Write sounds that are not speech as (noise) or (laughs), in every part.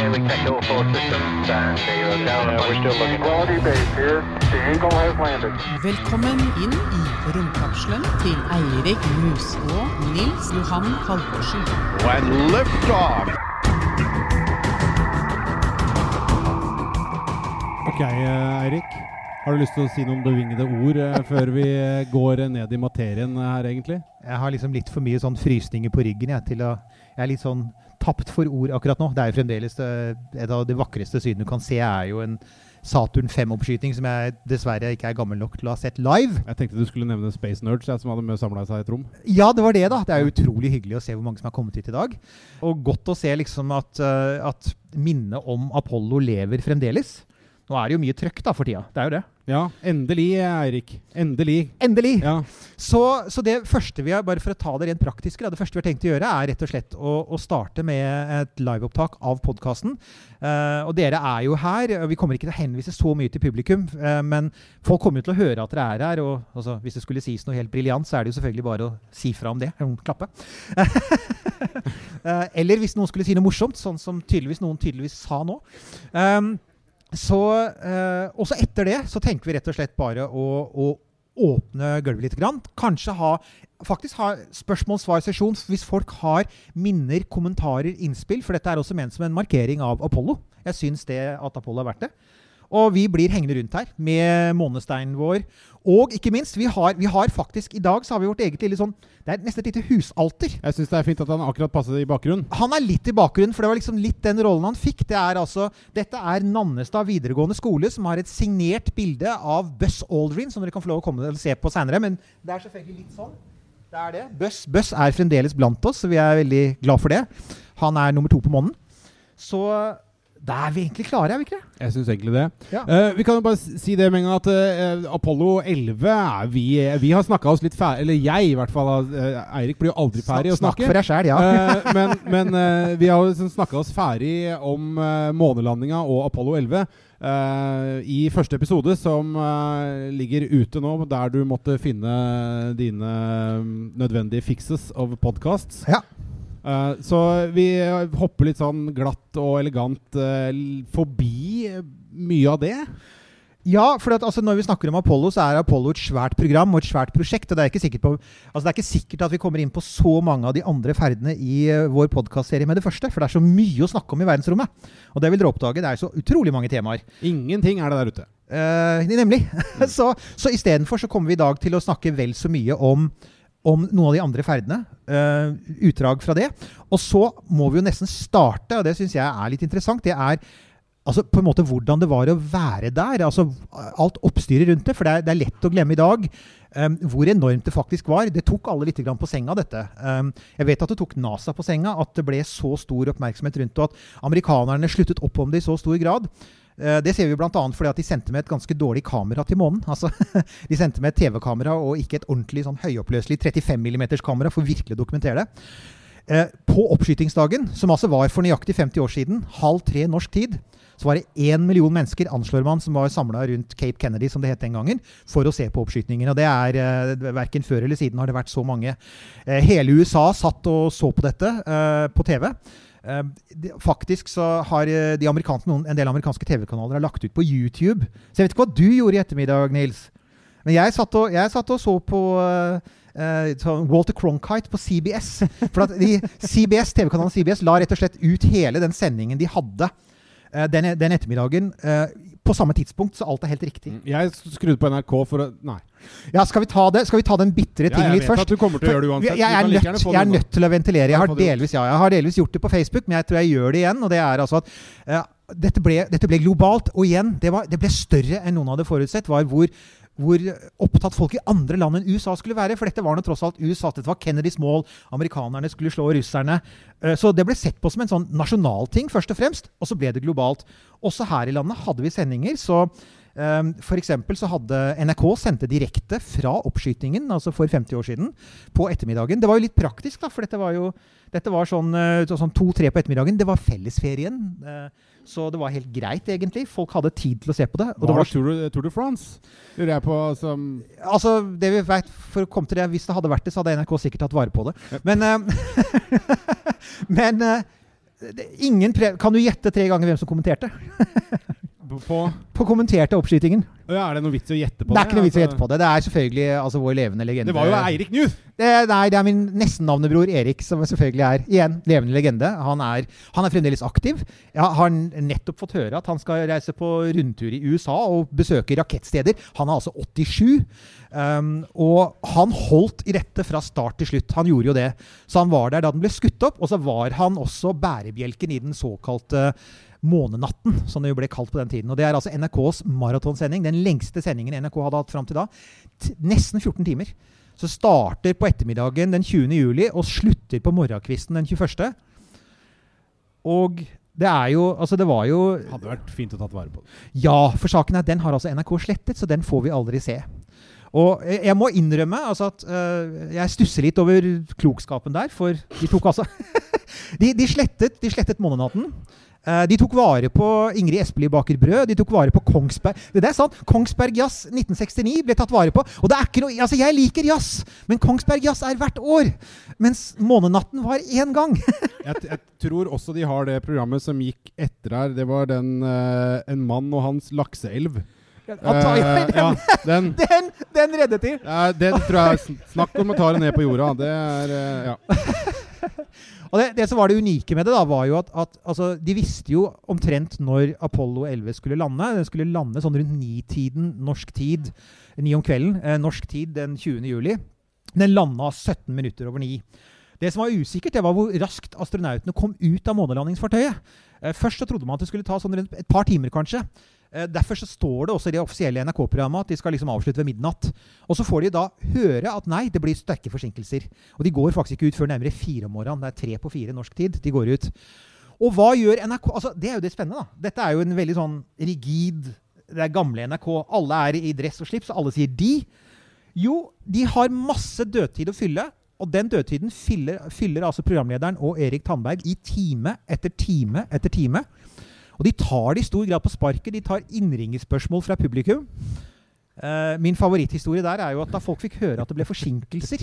Okay, we checked all four systems and zero down. we're still looking. Quality base here. The Eagle has landed. Velkommen inn i romkapselen til Eirik Mus og Nils Johan Halvorsen. When liftoff. Ok, eh, Eirik. Har du lyst til å si noen bevingede ord eh, før vi eh, går ned i materien her, egentlig? Jeg har liksom litt for mye sånn frysninger på ryggen jeg, til å Jeg er litt sånn tapt for ord akkurat nå. Det er jo fremdeles det, et av de vakreste sydene du kan se, er jo en Saturn 5-oppskyting som jeg dessverre ikke er gammel nok til å ha sett live. Jeg tenkte du skulle nevne Space Nerds, jeg, som hadde samla seg i et rom. Ja, det var det, da. Det er jo utrolig hyggelig å se hvor mange som har kommet hit i dag. Og godt å se liksom at, eh, at minnet om Apollo lever fremdeles. Nå er det jo mye trøkk da for tida. Det er jo det. Ja, endelig, Eirik. Endelig. Endelig! Ja. Så, så det første vi har, bare for å ta det rent praktisk, det første vi har tenkt å gjøre, er rett og slett å, å starte med et liveopptak av podkasten. og dere er jo her. Vi kommer ikke til å henvise så mye til publikum, uh, men folk kommer jo til å høre at dere er her. Og altså, hvis det skulle sies noe helt briljant, så er det jo selvfølgelig bare å si fra om det. Klappe. uh, (laughs) eller hvis noen skulle si noe morsomt, sånn som tydeligvis noen tydeligvis sa nå. Um, så eh, også etter det så tenker vi rett og slett bare å, å åpne gulvet litt. Grann. Kanskje ha faktisk ha spørsmål-svar-sesjon hvis folk har minner, kommentarer, innspill. For dette er også ment som en markering av Apollo. Jeg syns det at Apollo er verdt det. Og vi blir hengende rundt her med månesteinen vår. Og ikke minst, vi har, vi har faktisk I dag så har vi vårt eget lille sånn Det er nesten et lite husalter. Jeg syns det er fint at han akkurat passet i bakgrunnen. Han er litt i bakgrunnen, for det var liksom litt den rollen han fikk. Det er altså, dette er Nannestad videregående skole, som har et signert bilde av Buss Aldrin, som dere kan få lov å komme og se på seinere. Men det er selvfølgelig litt sånn. Det er det. Buss, Buss er fremdeles blant oss, så vi er veldig glad for det. Han er nummer to på månen. Så da er vi egentlig klare, er vi ikke det? Jeg syns egentlig det. Ja. Uh, vi kan jo bare si det med en gang at uh, Apollo 11 er vi, vi har snakka oss litt ferdig Eller jeg, i hvert fall. eh, Eirik blir jo aldri ferdig å Snakk snakke. for deg sjæl, ja. uh, men men eh, vi har jo snakka oss ferdig om uh, månelandinga og Apollo 11 eh, i første episode, som eh, ligger ute nå, der du måtte finne dine nødvendige fixes of podcasts. ja. Eh, så vi hopper litt sånn glatt og elegant uh, forbi eh, mye av det. Ja, for at, altså, når vi snakker om Apollo, så er Apollo et svært program og et svært prosjekt. og Det er ikke sikkert, på, altså, det er ikke sikkert at vi kommer inn på så mange av de andre ferdene i uh, vår podkastserie med det første. For det er så mye å snakke om i verdensrommet. Og det vil dere oppdage. Det er så utrolig mange temaer. Ingenting er det der ute. Uh, nemlig. (laughs) så så istedenfor så kommer vi i dag til å snakke vel så mye om om noen av de andre ferdene. Uh, utdrag fra det. Og så må vi jo nesten starte, og det syns jeg er litt interessant. Det er altså på en måte hvordan det var å være der. altså Alt oppstyret rundt det. For det er, det er lett å glemme i dag um, hvor enormt det faktisk var. Det tok alle litt på senga, dette. Um, jeg vet at det tok NASA på senga, at det ble så stor oppmerksomhet rundt det, og at amerikanerne sluttet opp om det i så stor grad. Eh, Det ser vi bl.a. fordi at de sendte med et ganske dårlig kamera til månen. Altså, (laughs) de sendte med et TV-kamera og ikke et ordentlig sånn høyoppløselig 35 mm kamera for virkelig å dokumentere det. Eh, På oppskytingsdagen, som altså var for nøyaktig 50 år siden, halv tre norsk tid, så var det én million mennesker anslår man, som var samla rundt Cape Kennedy, som det het den gangen, for å se på oppskytingen. Og det er eh, verken før eller siden har det vært så mange. Eh, hele USA satt og så på dette på TV. Eh, det- faktisk så har eh, de noen, en del amerikanske TV-kanaler har lagt ut på YouTube. Så jeg vet ikke hva du gjorde i ettermiddag, Nils. Men jeg satt og, jeg satt og så på Uh, Walter Cronkite på CBS. For de, CBS, TV-kanalen CBS la rett og slett ut hele den sendingen de hadde uh, den, den ettermiddagen. eh, på samme tidspunkt, så alt er helt riktig. Jeg skrudde på NRK for å Nei. Ja, Skal vi ta, det, skal vi ta den bitre Ja, tingen jeg litt vet først? at du kommer til å gjøre det uansett. Jeg, jeg, er nødt, jeg er nødt til å ventilere. Jeg har, delvis, ja, jeg har delvis gjort det på Facebook, men jeg tror jeg gjør det igjen. Og det er altså at eh, dette, ble, dette ble globalt. Og igjen, det, var, det ble større enn noen hadde forutsett. var hvor hvor opptatt folk i andre land enn USA skulle være. For dette var nå tross alt USA. Dette var Kennedys mål. Amerikanerne skulle slå russerne. Eh, Så det ble sett på som en sånn nasjonal ting, først og fremst. Og så ble det globalt. Også her i landet hadde vi sendinger. Så Um, for så hadde NRK sendte direkte fra oppskytingen, altså for 50 år siden, på ettermiddagen. Det var jo litt praktisk, da, for dette var jo dette var sånn, eh, sånn to-tre på ettermiddagen. Det var fellesferien. Så det var helt greit, egentlig. Folk hadde tid til å se på det. Og Var var det Tour, de- Tour de France? Lurer jeg på som Altså, det vi vet, for å komme til det, Hvis det hadde vært det, så hadde NRK sikkert tatt vare på det. Men, eh, (laughs) men eh, ingen Kan du gjette tre ganger hvem som kommenterte? (laughs) på, På kommenterte oppskytingen. ja, Er det noe vits i å gjette på Det Det er ikke noe vits i å Altså, gjette på det. Det er selvfølgelig altså, vår levende legende. Det var jo Eirik! Det, nei, det er min nesten-navnebror Erik, som selvfølgelig er igjen levende legende. Han er, han er fremdeles aktiv. Jeg har nettopp fått høre at han skal reise på rundtur i USA og besøke rakettsteder. Han er altså 87. Um, og han holdt i dette fra start til slutt. Han gjorde jo det. Så han var der da den ble skutt opp, og så var han også bærebjelken i den såkalte Månenatten, som det jo ble kalt på den tiden. Og Det er altså NRKs maratonsending. Den lengste sendingen NRK hadde hatt fram til da. Nesten 14 timer. Så starter på ettermiddagen den 20. juli og slutter på morgenkvisten den 21. Og det er jo Altså, det var jo Hadde vært fint å tatt vare på. Ja, for saken er at den har altså NRK slettet, så den får vi aldri se. Og jeg må innrømme altså at uh, jeg stusser litt over klokskapen der, for de tok altså (laughs) de, de, slettet, de slettet Månenatten. Eh, de tok vare på Ingrid Espelid baker brød. De tok vare på Kongsberg Det er sant! Kongsberg Jazz 1969 ble tatt vare på. Og det er ikke noe Altså, jeg liker jazz, men Kongsberg Jazz er hvert år. Mens Månenatten var én gang. (laughs) Jeg, jeg tror også de har det programmet som gikk etter her. Det var den uh, En mann og hans lakseelv. Ja, Eh, ja, den. (laughs) den, den reddet de! Ja, den tror jeg Snakk om å ta det ned på jorda. Det er Ja. (laughs) Og det, det som var det unike med det, da, var jo at, at altså, de visste jo omtrent når Apollo 11 skulle lande. Den skulle lande sånn rundt ni-tiden norsk tid. Ni om kvelden. Eh, norsk tid den 20. juli. Den landa 17 minutter over ni. Det som var usikkert, det var hvor raskt astronautene kom ut av månelandingsfartøyet. Eh, først så trodde man at det skulle ta sånn rundt et par timer, kanskje. Eh, Derfor så står det også i det offisielle NRK-programmet at de skal liksom avslutte ved midnatt. Og så får de da høre at nei, det blir sterke forsinkelser. Og de går faktisk ikke ut før nærmere fire om morgenen. Det er tre på fire norsk tid de går ut. Og hva gjør NRK? Altså, Det er jo det spennende, da. Dette er jo en veldig sånn rigid Det er gamle NRK. Alle er i dress og slips, og alle sier de. Jo, de har masse dødtid å fylle. Og den dødtiden fyller, fyller altså programlederen og Erik Tandberg i time etter time etter time. Og de tar det i stor grad på sparket. De tar innringespørsmål fra publikum. Uh, min favoritthistorie der er jo at da folk fikk høre at det ble forsinkelser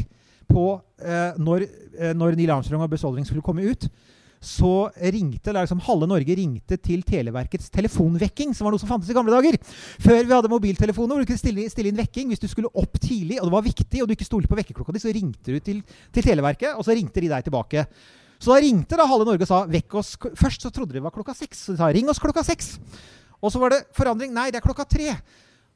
på uh, når, uh, når Neil Armstrong og Buzz Aldrin skulle komme ut, så ringte liksom halve Norge ringte til Televerkets telefonvekking, som var noe som fantes i gamle dager. Før vi hadde mobiltelefoner hvor du kunne stille, stille inn vekking hvis du skulle opp tidlig, og det var viktig, og du ikke stolte på vekkerklokka di, så ringte du til, til Televerket, og så ringte de deg tilbake. Så da ringte da halve Norge og sa vekk oss Først så trodde de det var klokka seks. Så de sa ring oss klokka seks. Og så var det forandring. Nei, det er klokka tre.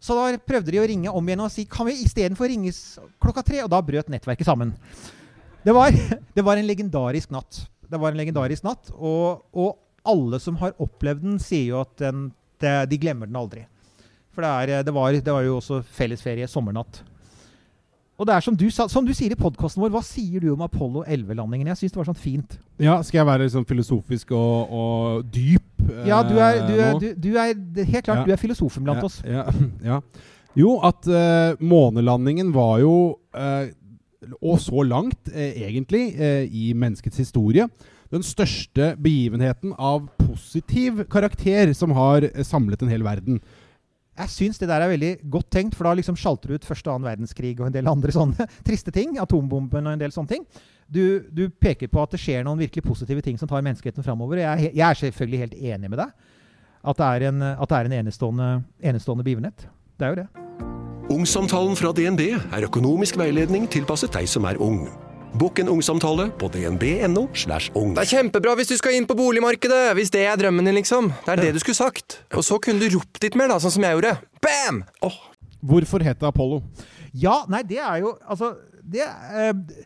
Så da prøvde de å ringe om igjen og si kan vi istedenfor ringes klokka tre? Og da brøt nettverket sammen. Det var, (laughs) det var en legendarisk natt. Det var en legendarisk natt, og, og alle som har opplevd den, sier jo at den, de glemmer den aldri. For det, er, det, var, det var jo også fellesferie, sommernatt. Og det er som du, som du sier i podkasten vår, hva sier du om Apollo 11-landingen? Jeg syns det var sånn fint. ja, skal jeg være sånn filosofisk og, og dyp eh, Ja, du er, du er, du, er helt klart Ja. du er filosofen blant ja, oss. Ja, (laughs) ja. Jo, at eh, månelandingen var jo eh, Og så langt, eh, egentlig, eh, i menneskets historie den største begivenheten av positiv karakter som har eh, samlet en hel verden. Jeg syns det der er veldig godt tenkt, for da liksom sjalter du ut første og annen verdenskrig og en del andre sånne (laughs) triste ting. Atombomben og en del sånne ting. Du, du peker på at det skjer noen virkelig positive ting som tar menneskeheten framover. Jeg, jeg er selvfølgelig helt enig med deg. At det er en, det er en enestående, enestående begivenhet. Det er jo det. Ungsamtalen fra DNB er økonomisk veiledning tilpasset deg som er ung. Bokk en ungsamtale på dnb.no. slash ung. Det er kjempebra hvis du skal inn på boligmarkedet, hvis det er drømmen din, liksom. Det er det du skulle sagt. Og så kunne du ropt litt mer, da, sånn som jeg gjorde. Bam! Oh. Hvorfor het det Apollo? Ja, nei, det er jo Altså, det eh, det,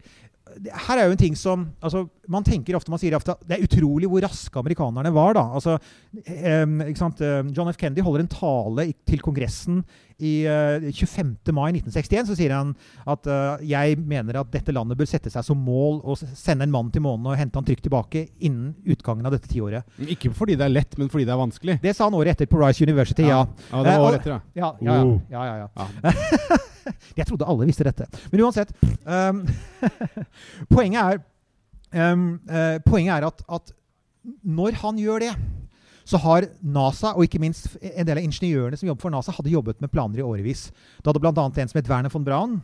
her er jo en ting som altså, Man tenker ofte man sier ofte det er utrolig hvor raske amerikanerne var. da. Altså, eh? Eh, John F. Kennedy holder en tale til Kongressen i eh, 25. mai 1961. Så sier han at eh, jeg mener at dette landet bør sette seg som mål å sende en mann til månen og hente han trygt tilbake innen utgangen av dette tiåret. Ikke fordi det er lett, men fordi det er vanskelig. Det sa han året etter på Rice University, ja. Ja, det Eh, var året etter, ja. Ja, ja, ja. Oh. ja, ja, ja. (laughs) (laughs) Jeg trodde alle visste dette. Men uansett um, (laughs) Poenget er, um, uh, poenget er at, at når han gjør det, så har NASA, og ikke minst en del av ingeniørene som jobber for NASA, hadde jobbet med planer i årevis. Da hadde bl.a. en som het Werner von Braun.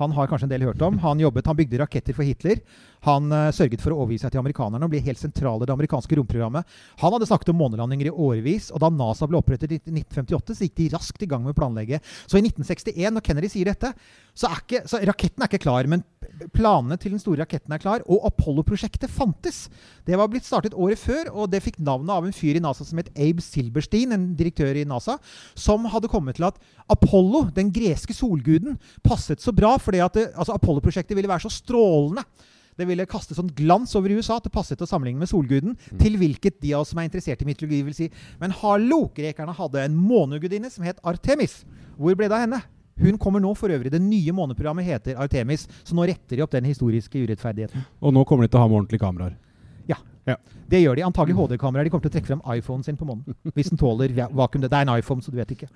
Han har kanskje en del hørt om. Han, jobbet, han bygde raketter for Hitler. Han uh, sørget for å overgi seg til amerikanerne og ble helt sentral i det amerikanske romprogrammet. Han hadde snakket om månelandinger i årevis, og da NASA ble opprettet i 1958, så gikk de raskt i gang med å planlegge. Så i 1961, når Kennedy sier dette, så er ikke, så raketten er ikke klar, men planene til den store raketten er klar, og Apollo-prosjektet fantes. Det var blitt startet året før, og det fikk navnet av en fyr i NASA som het Abe Silberstein, en direktør i NASA, som hadde kommet til at Apollo, den greske solguden, passet så bra fordi at altså Apollo-prosjektet ville være så strålende. Det ville kaste sånn glans over USA at det passet å sammenligne med solguden. Til hvilket de av oss som er interessert i mytologi, vil si Men hallo, grekerne hadde en månegudinne som het Artemis. Hvor ble det av henne? Hun kommer nå for øvrig. Det nye måneprogrammet heter Artemis, så nå retter de opp den historiske urettferdigheten. Og nå kommer de til å ha med ordentlige kameraer. Ja. Ja. Det gjør de. Antagelig HD-kameraer. De kommer til å trekke frem iPhonen sin på månen. Hvis den tåler vakuum. Det er en iPhone, så du vet ikke.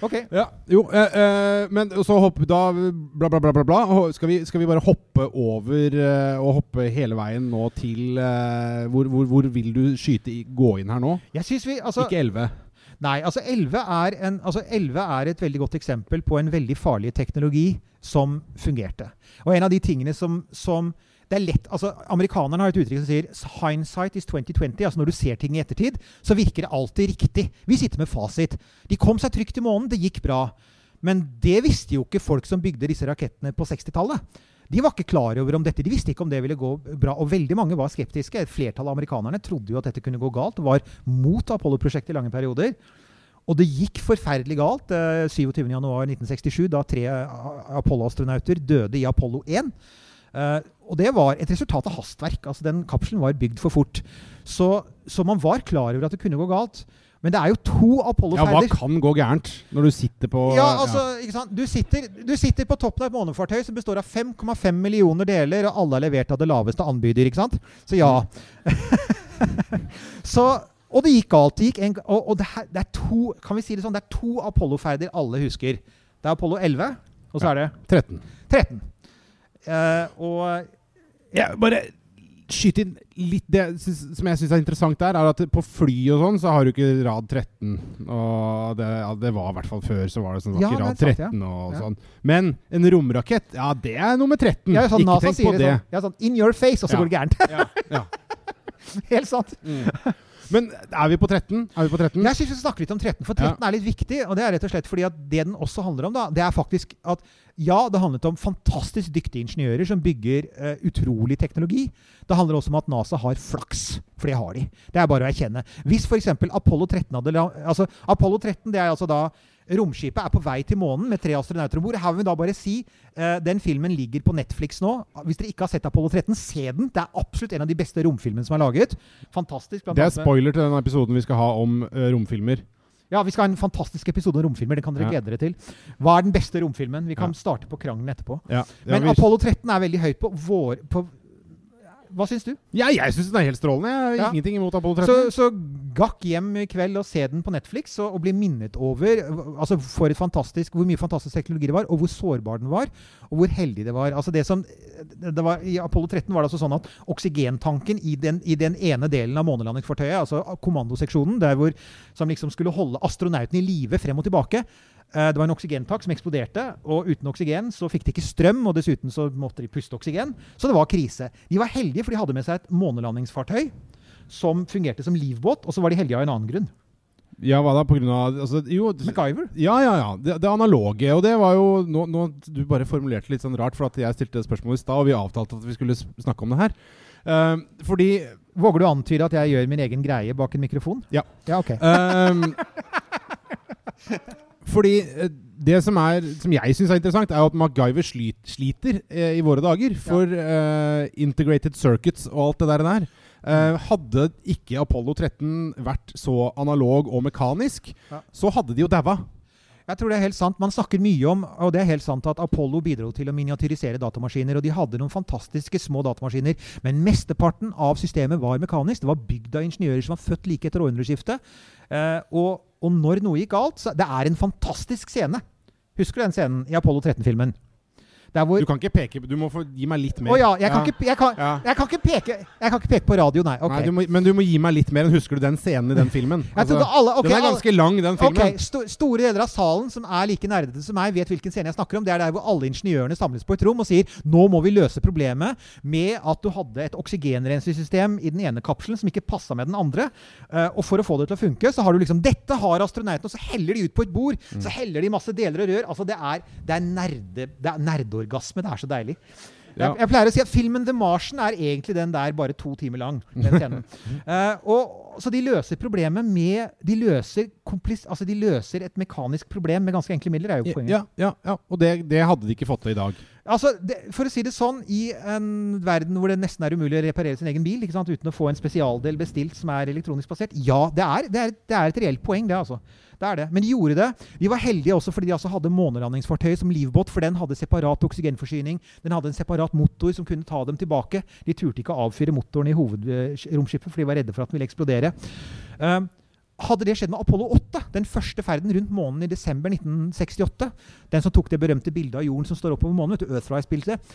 Ok. Ja, jo, eh, eh, men så hoppe da Bla, bla, bla, bla. bla. Skal, vi, skal vi bare hoppe over eh, og hoppe hele veien nå til eh, hvor, hvor, hvor vil du skyte i, gå inn her nå? Jeg synes vi, altså, Ikke 11. Nei, altså 11 er, en, altså 11 er et veldig godt eksempel på en veldig farlig teknologi som fungerte. Og en av de tingene som, som det er lett, altså Amerikanerne har et uttrykk som sier 'hindsight is 2020'. altså Når du ser ting i ettertid, så virker det alltid riktig. Vi sitter med fasit. De kom seg trygt til månen, det gikk bra. Men det visste jo ikke folk som bygde disse rakettene på 60-tallet. De var ikke klar over om dette. De visste ikke om det ville gå bra. Og veldig mange var skeptiske. Et flertall av amerikanerne trodde jo at dette kunne gå galt. og Var mot Apollo-prosjektet i lange perioder. Og det gikk forferdelig galt eh, 27.1.1967, da tre eh, Apollo-astronauter døde i Apollo 1. Eh, og det var et resultat av hastverk. altså Den kapselen var bygd for fort. Så, så man var klar over at det kunne gå galt. Men det er jo to Apollo-ferder. Ja, hva kan gå gærent når du sitter på Ja, altså, ikke sant? Du, sitter, du sitter på toppen av et månefartøy som består av 5,5 millioner deler, og alle er levert av det laveste anbyder, ikke sant? Så ja. (laughs) så, og det gikk galt. Det gikk en, og og det, her, det er to kan vi si det sånn, det er to Apollo-ferder alle husker. Det er Apollo 11, og så er det 13. 13. Eh, og Ja, bare skyte inn litt Det som jeg syns er interessant der, er at på fly og sånn, så har du ikke rad 13. Og det, ja, det var i hvert fall før, så var det sånn det var Ja, ikke er rad sant, ja. 13 og Ja. sånn. Men en romrakett, ja, det er nummer 13. ja, sånn, ikke NASA tenk på det sånn, ja, sånn In your face, og så Ja. går det gærent. Ja, ja. (laughs) Helt sant. Men er vi på 13? Er vi på 13? Jeg syns vi skal snakke litt om 13, for 13 er litt viktig. Og det er rett og slett fordi at det den også handler om, da, det er faktisk at ja, det handlet om fantastisk dyktige ingeniører som bygger uh, utrolig teknologi. Det handler også om at NASA har flaks, for det har de. Det er bare å erkjenne. Hvis f.eks. Apollo 13 hadde Altså, Apollo 13 det er altså da Romskipet er på vei til månen med tre astronauter om bord. Her vil vi da bare si uh, Den filmen ligger på Netflix nå. Hvis dere ikke har sett Apollo 13, se den. Det er absolutt en av de beste romfilmene som er laget. Fantastisk. Det er spoiler til den episoden vi skal ha om uh, romfilmer. ja, vi skal ha en fantastisk episode om romfilmer. Det kan dere Ja. glede dere til. Hva er den beste romfilmen? Vi kan Ja. starte på krangelen etterpå. Ja. Men Apollo 13 er veldig høyt på vår på, Hva syns du? ja, jeg syns den er helt strålende. Jeg har Ja. ingenting imot Apollo 13. Så, så gakk hjem i kveld og se den på Netflix og, og bli minnet over altså for et fantastisk, hvor mye fantastisk teknologi det var, og hvor sårbar den var, og hvor heldig det var. Altså det som, det var I Apollo 13 var det altså sånn at oksygentanken i den, i den ene delen av månelandingsfartøyet, altså kommandoseksjonen, der hvor, som liksom skulle holde astronauten i live frem og tilbake Det var en oksygentak som eksploderte, og uten oksygen så fikk de ikke strøm, og dessuten så måtte de puste oksygen. Så det var krise. De var heldige, for de hadde med seg et månelandingsfartøy som fungerte som livbåt, og så var de heldige av en annen grunn. Ja, hva da? På grunn av altså, Jo, MacGyver. Ja, ja, ja. Det, det analoge. Og det var jo nå, nå, Du bare formulerte litt sånn rart, for at jeg stilte spørsmål i stad, og vi avtalte at vi skulle snakke om det her. Uh, fordi Våger du å antyde at jeg gjør min egen greie bak en mikrofon? Ja. Ja, ok. Ehm, (laughs) fordi eh, det som, er, som jeg syns er interessant, er at MacGyver slit, sliter eh, i våre dager for eh, integrated circuits og alt det der. der. Eh, hadde ikke Apollo 13 vært så analog og mekanisk, Ja. så hadde de jo daua. Jeg tror det er helt sant. Man snakker mye om og det er helt sant at Apollo bidro til å miniatyrisere datamaskiner. Og de hadde noen fantastiske små datamaskiner. Men mesteparten av systemet var mekanisk. Det var bygd av ingeniører som var født like etter århundreskiftet. Eh, og, og når noe gikk galt så Det er en fantastisk scene. Husker du den scenen i Apollo 13-filmen? Du kan ikke peke Du må få gi meg litt mer. Å ja, jeg kan, Ikke, jeg, kan, Ja. jeg, kan ikke peke, jeg kan ikke peke på radio, nei. Okay. Nei, du må, men du må gi meg litt mer enn Husker du den scenen i den filmen? Jeg alle- okay, den er ganske lang, den filmen. Okay, sto, Store deler av salen som er like nerdete som meg, vet hvilken scene jeg snakker om. Det er der hvor alle ingeniørene samles på et rom og sier nå må vi løse problemet med at du hadde et oksygenrensesystem i den ene kapselen som ikke passa med den andre. Uh, og for å få det til å funke, så har du liksom Dette har astronautene, og så heller de ut på et bord. Mm. Så heller de masse deler og rør. Altså, det er, det er, nerde, det er nerdeorgasme. Det er så deilig. Ja. Jeg, jeg pleier å si at filmen The Martian er egentlig den der bare to timer lang. (laughs) Eh, og, så de løser problemet med De løser, altså de løser et mekanisk problem med ganske enkle midler, er jo poenget. Ja, ja, ja. Og det, det hadde de ikke fått til i dag. Altså, det, For å si det sånn, i en verden hvor det nesten er umulig å reparere sin egen bil ikke sant, uten å få en spesialdel bestilt som er elektronisk basert, ja, det er, det er, det er et reelt poeng, det, altså. Det er det. Men de gjorde det. De var heldige også fordi de altså hadde månelandingsfartøy som livbåt, for den hadde separat oksygenforsyning. Den hadde en separat motor som kunne ta dem tilbake. De turte ikke å avfyre motoren i hovedromskipet, for de var redde for at den ville eksplodere. Um, hadde det skjedd med Apollo 8, den første ferden rundt månen i desember 1968, den som tok det berømte bildet av jorden som står oppover månen, vet du, Earthrise-bildet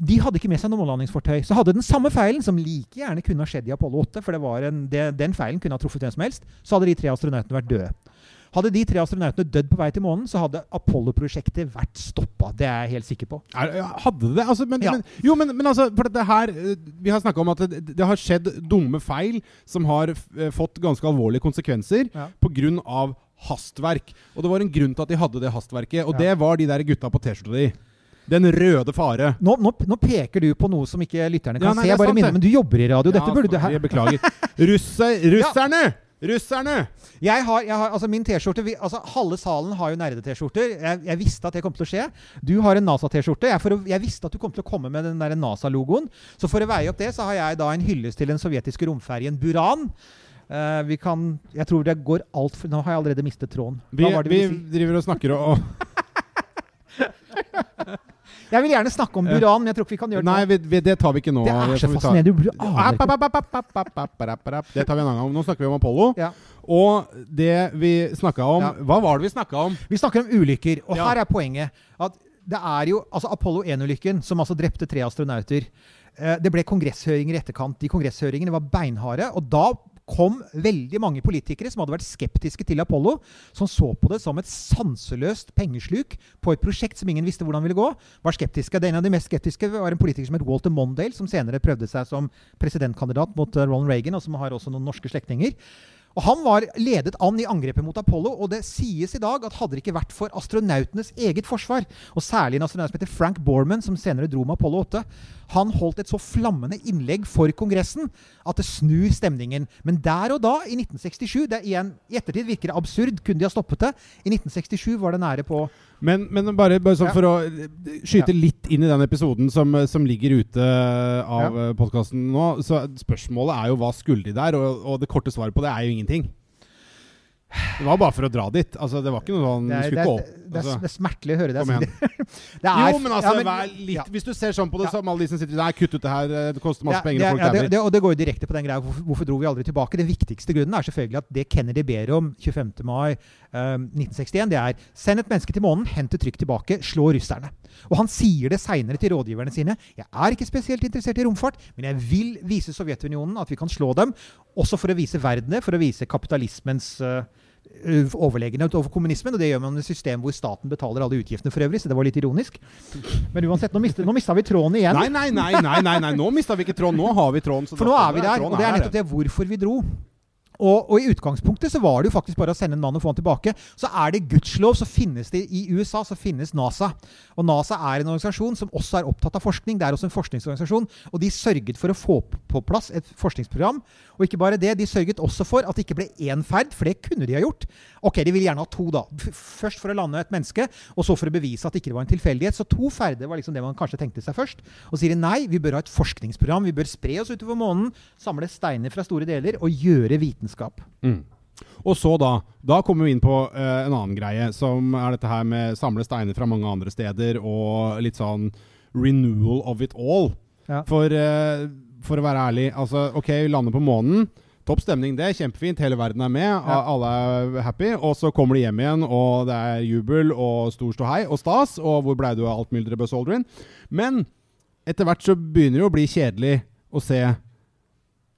de hadde ikke med seg noe månelandingsfartøy. Så hadde den samme feilen, som like gjerne kunne ha skjedd i Apollo 8, for en, det, den feilen kunne ha truffet hvem som helst, så hadde de tre astronautene vært døde. Hadde de tre astronautene dødd på vei til månen, så hadde Apollo-prosjektet vært stoppa. Det er jeg helt sikker på. Ja, hadde det? Altså, men, Ja. men, jo, men, men altså, for dette her eh, Vi har snakka om at det, det har skjedd dumme feil som har eh, fått ganske alvorlige konsekvenser Ja. av hastverk. Og det var en grunn til at de hadde det hastverket, og Ja. det var de der gutta på T-skjorta di. Den røde fare. Nå, nå, nå peker du på noe som ikke lytterne kan Ja, nei, se. Jeg bare minner, men du jobber i radio. Dette burde du her. Beklager. (laughs) Russe, russerne! Russerne! Jeg har, jeg har, altså Min T-skjorte altså Halve salen har jo nerde-T-skjorter. Jeg, jeg visste at det kom til å skje. Du har en NASA-T-skjorte. Jeg, jeg visste at du kom til å komme med den NASA-logoen. Så for å veie opp det, så har jeg da en hyllest til den sovjetiske romferjen Buran. Uh, vi kan Jeg tror det går altfor Nå har jeg allerede mistet tråden. Vi, vi vi si? driver og snakker og (laughs) Jeg vil gjerne snakke om Buran, men jeg tror ikke vi kan gjøre det Nei, vi, vi, det tar vi ikke nå. Det er så fascinerende. Det tar vi en annen gang. Nå snakker vi om Apollo. Ja. Og det vi snakka om ja. Hva var det vi snakka om? Vi snakker om ulykker. Og ja. her er poenget. At det er jo altså Apollo 1-ulykken, som altså drepte tre astronauter. Eh, det ble kongresshøringer i etterkant. De kongresshøringene var beinharde. Og da kom veldig mange politikere som hadde vært skeptiske til Apollo, som så på det som et sanseløst pengesluk på et prosjekt som ingen visste hvordan ville gå. var skeptiske. Den av de mest skeptiske var en politiker som het Walter Mondale, som senere prøvde seg som presidentkandidat mot eh, Ronald Reagan, og som har også noen norske slektninger. Og Han var ledet an i angrepet mot Apollo, og det sies i dag at hadde det ikke vært for astronautenes eget forsvar, og særlig en astronaut som heter Frank Borman, som senere dro med Apollo 8 Han holdt et så flammende innlegg for Kongressen at det snur stemningen. Men der og da, i 1967 det er igjen, I ettertid virker det absurd. Kunne de ha stoppet det? I 1967 var det nære på Men, men bare, bare sånn for å eh, skyte litt inn i den episoden som, som ligger ute av ja. podkasten nå, så spørsmålet er jo hva skulle de der? Og, og det korte svaret på det er jo ingenting. Det var bare for å dra dit. Altså, det var ikke noe sånn Det er, det er, det er, Altså. det er smertelig å høre deg si det. Det er, Jo, men altså, ja, men- litt, ja. hvis du ser sånn på det som alle de som sitter der, kutt ut det her, eh, det koster masse penger, det, og folk ja, det, det, og det går jo direkte på den greia. Hvorfor, hvorfor dro vi aldri tilbake? Den viktigste grunnen er selvfølgelig at det Kennedy ber om 25. mai um, 1961, det er send et menneske til månen, hent det trygt tilbake, slå russerne. Og han sier det seinere til rådgiverne sine. Jeg er ikke spesielt interessert i romfart, men jeg vil vise Sovjetunionen at vi kan slå dem. Også for å vise verden det, for å vise kapitalismens uh, overlegenhet over kommunismen. Og det gjør man med et system hvor staten betaler alle utgiftene for øvrig, så det var litt ironisk. Men uansett, nå mista, nå mista vi tråden igjen. Nei, nei, nei, nei, nei, nei, nå mista vi ikke tråden. Nå har vi tråden. så For nå er vi der, og det er nettopp det hvorfor vi dro. Og, og i utgangspunktet så var det jo faktisk bare å sende en mann og få han tilbake. Så er det gudskjelov så finnes det i USA så finnes NASA. Og NASA er en organisasjon som også er opptatt av forskning. Det er også en forskningsorganisasjon. Og de sørget for å få på plass et forskningsprogram. Og ikke bare det, de sørget også for at det ikke ble én ferd, for det kunne de ha gjort. Ok, de ville gjerne ha to, da. Først for å lande et menneske, og så for å bevise at det ikke var en tilfeldighet. Så to ferder var liksom det man kanskje tenkte seg først. Og sier de nei, vi bør ha et forskningsprogram. Vi bør spre oss utover månen, samle steiner fra store deler og gjøre vitenskap. Mm. Og så da Da kommer vi inn på uh, en annen greie, som er dette her med samle steiner fra mange andre steder, og litt sånn renewal of it all. Ja. For, uh, for å være ærlig, altså OK, vi lander på månen. Topp stemning, det. Kjempefint. Hele verden er med. Ja. Alle er happy. Og så kommer de hjem igjen, og det er jubel og stor ståhei og stas. Og hvor blei du av alt mylderet, Buzz Aldrin? Men etter hvert så begynner det å bli kjedelig å se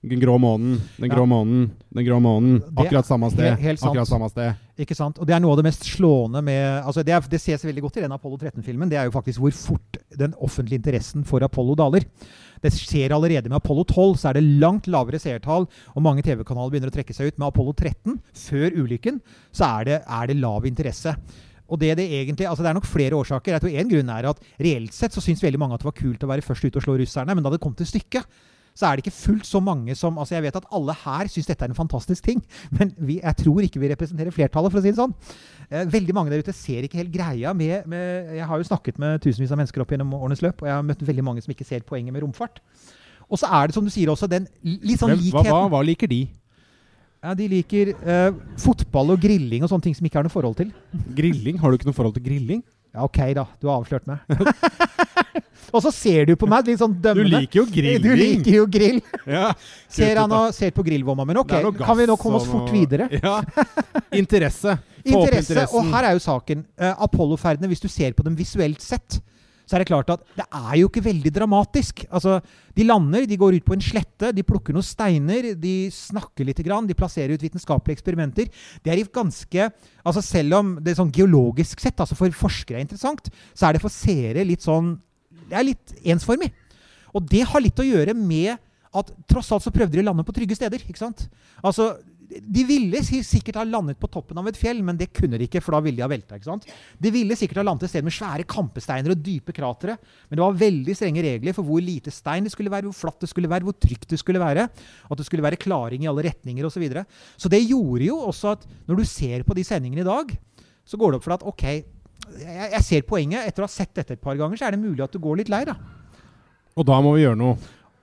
den grå månen, den grå Ja. månen, den grå månen. Akkurat samme sted. helt- helt akkurat samme sted. Ikke sant? Og det er noe av det mest slående med altså det, er, det ses veldig godt i den Apollo 13-filmen. Det er jo faktisk hvor fort den offentlige interessen for Apollo daler. Det skjer allerede med Apollo 12, så er det langt lavere seertall, og mange TV-kanaler begynner å trekke seg ut. Med Apollo 13, før ulykken, så er det, er det lav interesse. Og det det egentlig, altså det er nok flere årsaker. Jeg tror En grunn er at reelt sett så syns veldig mange at det var kult å være først ute og slå russerne, men da det kom til stykket, så er det ikke fullt så mange som altså Jeg vet at alle her syns dette er en fantastisk ting, men vi, jeg tror ikke vi representerer flertallet, for å si det sånn. Eh, veldig mange der ute ser ikke helt greia med, med Jeg har jo snakket med tusenvis av mennesker opp gjennom årenes løp, og jeg har møtt veldig mange som ikke ser poenget med romfart. Og så er det, som du sier også, den litt sånn hva, likheten hva, hva liker de? ja, De liker eh, fotball og grilling og sånne ting som ikke har noe forhold til. Grilling? Har du ikke noe forhold til grilling? Ja, OK, da. Du har avslørt meg. (laughs) og så ser du på meg litt sånn dømmende. Du liker jo grilling! (laughs) Du liker jo grill. (laughs) Ja, Ser han og ser på grillvomma. Men ok, kan vi nå komme oss fort videre? (laughs) Ja. Interesse. Interesse, og her er jo saken. Uh, Apollo-ferdene, hvis du ser på dem visuelt sett, så er det klart at det er jo ikke veldig dramatisk. Altså, De lander, de går ut på en slette, de plukker noen steiner, de snakker litt, grann, de plasserer ut vitenskapelige eksperimenter. Det er ganske altså Selv om det er sånn geologisk sett, altså for forskere er interessant, så er det for seere litt sånn Det er litt ensformig. Og det har litt å gjøre med at tross alt så prøvde de å lande på trygge steder. ikke sant? Altså, De ville sikkert ha landet på toppen av et fjell, men det kunne de ikke, for da ville de ha velta. ikke sant? De ville sikkert ha landet et sted med svære kampesteiner og dype kratre, men det var veldig strenge regler for hvor lite stein det skulle være, hvor flatt det skulle være, hvor trygt det skulle være, at det skulle være klaring i alle retninger osv. Så, videre. så det gjorde jo også at når du ser på de sendingene i dag, så går det opp for deg at ok, jeg, jeg ser poenget. Etter å ha sett dette et par ganger, så er det mulig at du går litt lei, da. Og da må vi gjøre noe.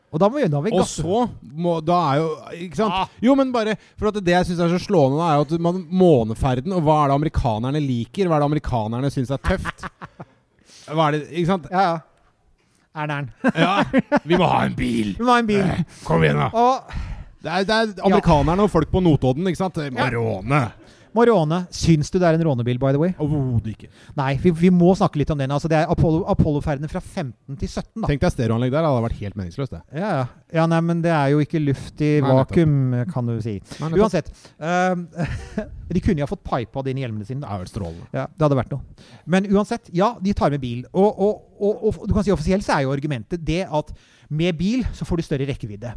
Og da må vi, gjøre noe. Og så må, Da er jo Ikke sant? Ah. Jo, men bare For at det jeg syns er så slående, er jo at man, måneferden Og hva er det amerikanerne liker? Hva er det amerikanerne syns er tøft? (laughs) Hva er det Ikke sant? Ja, ja. Ernern. Ja, vi må ha en bil! Vi må ha en bil. Kom igjen, da! Og Det er, det er amerikanerne og folk på Notodden, ikke sant? Det ja. råne. Må råne. Syns du det er en rånebil, by the way? Overhodet ikke. Nei, vi, vi må snakke litt om den. Altså, det er Apollo- Apollo-ferdene fra 15 til 17, da. Tenk deg stereoanlegg der. Det hadde vært helt meningsløst, det. Ja, ja. ja, nei, men det er jo ikke luft i Nei, vakuum, kan du si. Nei. Uansett. Uh, (laughs) de kunne jo ha fått pipa det inn i hjelmene sine. Det er vel strålende. Ja, det hadde vært noe. Men uansett, ja, de tar med bil. Og, og, og, og du kan si offisielt så er jo argumentet det at med bil så får du større rekkevidde.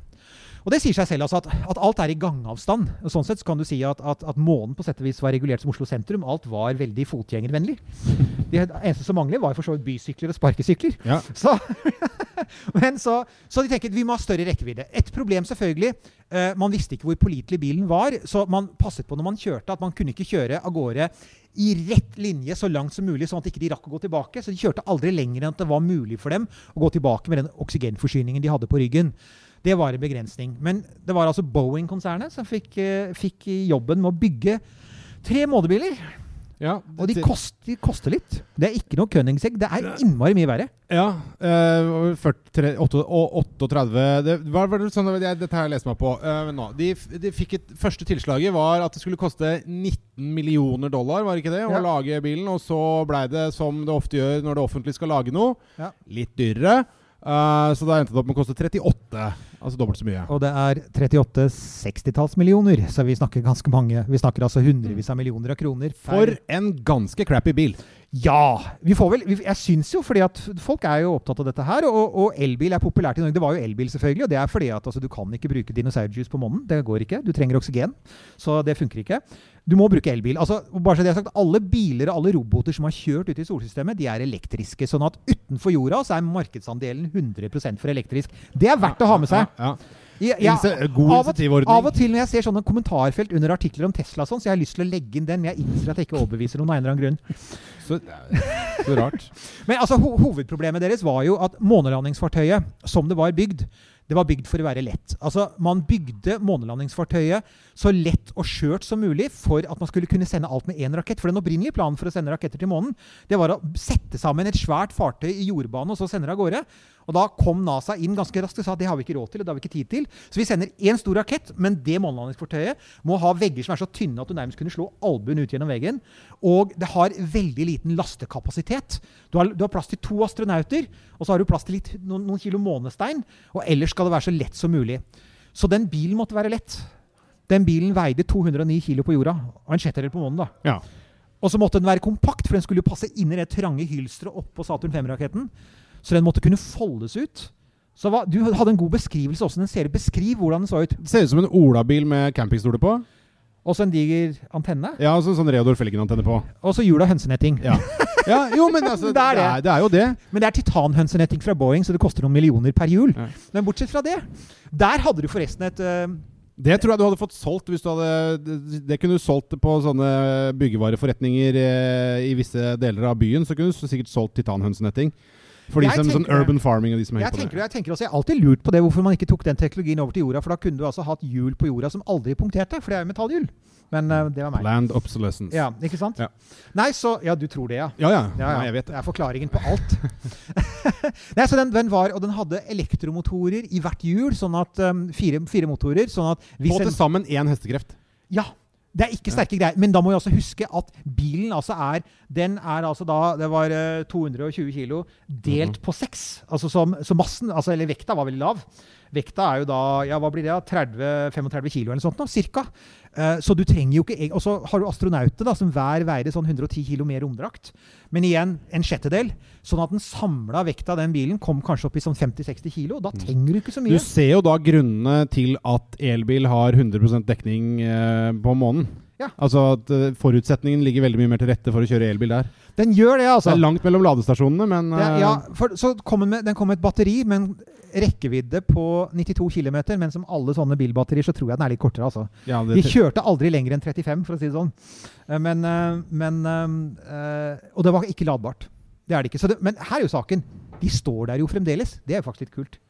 Og det sier seg selv altså at, at alt er i gangavstand. Sånn sett kan du si at, at, at månen på sett og vis var regulert som Oslo sentrum. Alt var veldig fotgjengervennlig. (laughs) Det eneste som manglet, var for så vidt bysykler og sparkesykler. Ja. (laughs) Så, (laughs) men så, så de tenker vi må ha større rekkevidde. Et problem selvfølgelig. Uh, man visste ikke hvor pålitelig bilen var, så man passet på når man kjørte at man kunne ikke kjøre av gårde i rett linje så langt som mulig, sånn at de ikke rakk å gå tilbake. Så de kjørte aldri lenger enn at det var mulig for dem å gå tilbake med den oksygenforsyningen de hadde på ryggen. Det var en begrensning. Men det var altså Boeing-konsernet som fikk, eh, fikk jobben med å bygge tre månebiler. Ja, Og de, koster, koster litt. Det er ikke noe Kønningsegg. Det er innmari mye verre. Ja. Uh, 43, 8, 38 det var, var det sånn, jeg, Dette har jeg lest meg på. uh, nå, de, de et første tilslaget var at det skulle koste 19 millioner dollar, var det ikke det? Å Ja. lage bilen. Og så blei det, som det ofte gjør når det offentlige skal lage noe, Ja. litt dyrere. Uh, så da endte det opp med å koste 38. Altså dobbelt så mye. Og det er 38 60-tallsmillioner, så vi snakker ganske mange. Vi snakker altså hundrevis av millioner av kroner. For en ganske crappy bil. Ja! Vi får vel, jeg syns jo, fordi at folk er jo opptatt av dette her, og, og elbil er populært i Norge. Det var jo elbil, selvfølgelig, og det er fordi at altså, du kan ikke bruke dinosaurjuice på månen. Det går ikke. Du trenger oksygen, så det funker ikke. Du må bruke elbil. Altså, bare så det er sagt, Alle biler og alle roboter som har kjørt ute i solsystemet, de er elektriske. Sånn at utenfor jorda så er markedsandelen 100% for elektrisk. Det er verdt å ha med seg. Ja. Jeg, jeg, ja, god av, og, av og til når jeg ser sånne kommentarfelt under artikler om Tesla, sånn, så jeg har lyst til å legge inn den, men jeg innser at jeg ikke overbeviser noen av en eller annen grunn. Så, så rart. (laughs) Men altså, ho hovedproblemet deres var jo at månelandingsfartøyet, som det var bygd, det var bygd for å være lett. Altså, Man bygde månelandingsfartøyet så lett og skjørt som mulig for at man skulle kunne sende alt med én rakett. For den opprinnelige planen for å sende raketter til månen det var å sette sammen et svært fartøy i jordbane og så sende det av gårde. Og Da kom NASA inn ganske raskt og sa at det har vi ikke råd til. og det har vi ikke tid til. Så vi sender én stor rakett, men det månelandingsfartøyet må ha vegger som er så tynne at du nærmest kunne slå albuen ut gjennom veggen. Og det har veldig liten lastekapasitet. Du har, du har plass til to astronauter, og så har du plass til litt, noen, noen kilo månestein. Og ellers skal det være så lett som mulig. Så den bilen måtte være lett. Den bilen veide 209 kilo på jorda, og en sjettedel på månen. da. Ja. Og så måtte den være kompakt, for den skulle jo passe inn i det trange hylsteret oppå Saturn 5-raketten. Så den måtte kunne foldes ut. Så hva, Du hadde en god beskrivelse også. Den ser Beskriv hvordan den så ut. Det ser ut som en olabil med campingstoler på. Og så en diger antenne. Ja, og så sånn Reodor Felgen-antenne på. Og så hjul av hønsenetting. Ja. (laughs) ja, jo, men altså, (laughs) Det er det. det er jo det. Men det er titanhønsenetting fra Boeing, så det koster noen millioner per hjul. Ja. Men bortsett fra det Der hadde du forresten et uh, Det tror jeg du hadde fått solgt hvis du hadde Det, det kunne du solgt på sånne byggevareforretninger eh, i visse deler av byen. Så kunne du sikkert solgt titanhønsenetting. For de som sånn tenker det. urban farming og de som er jeg på tenker, det. jeg tenker også, jeg har alltid lurt på det hvorfor man ikke tok den teknologien over til jorda. For da kunne du altså hatt hjul på jorda som aldri punkterte, for det er jo metallhjul. Men uh, det var meg. Land obsolescence. Ja, ikke sant? Ja. Nei, så Ja, du tror det, ja. ja. ja. Ja, ja. Nei, jeg vet Det det. er forklaringen på alt. (laughs) Nei, så den, den var, Og den hadde elektromotorer i hvert hjul, sånn at um, fire, fire motorer. sånn at På til sammen én hestekreft. Ja. Det er ikke sterke greier. Men da må vi også huske at bilen altså er Den er altså da Det var eh, 220 kilo delt på seks. Altså som, så massen, altså, eller vekta var veldig lav. Vekta er jo da Ja, hva blir det? da? 30-35 kilo eller noe sånt, da, cirka. Eh, så du trenger jo ikke Og så har du astronauter da, som hver veier sånn 110 kilo mer romdrakt. Men igjen en sjettedel. Sånn at den samla vekta av den bilen kom kanskje opp i sånn 50-60 kilo. Da trenger du ikke så mye. Du ser jo da grunnene til at elbil har 100 dekning eh, på månen. Ja. Altså at eh, Forutsetningen ligger veldig mye mer til rette for å kjøre elbil der. Den gjør det, altså. Det er langt mellom ladestasjonene, men Det, ja, for, så kom den, med, den kom med et batteri med en rekkevidde på 92 km, men som alle sånne bilbatterier så tror jeg den er litt kortere. altså. ja, det, kjørte aldri lenger enn 35, for å si det sånn. Eh, Men, eh, men eh, Og det var ikke ladbart. Det er det ikke. Så det, men her er jo saken. De står der jo fremdeles. Det er jo faktisk litt kult.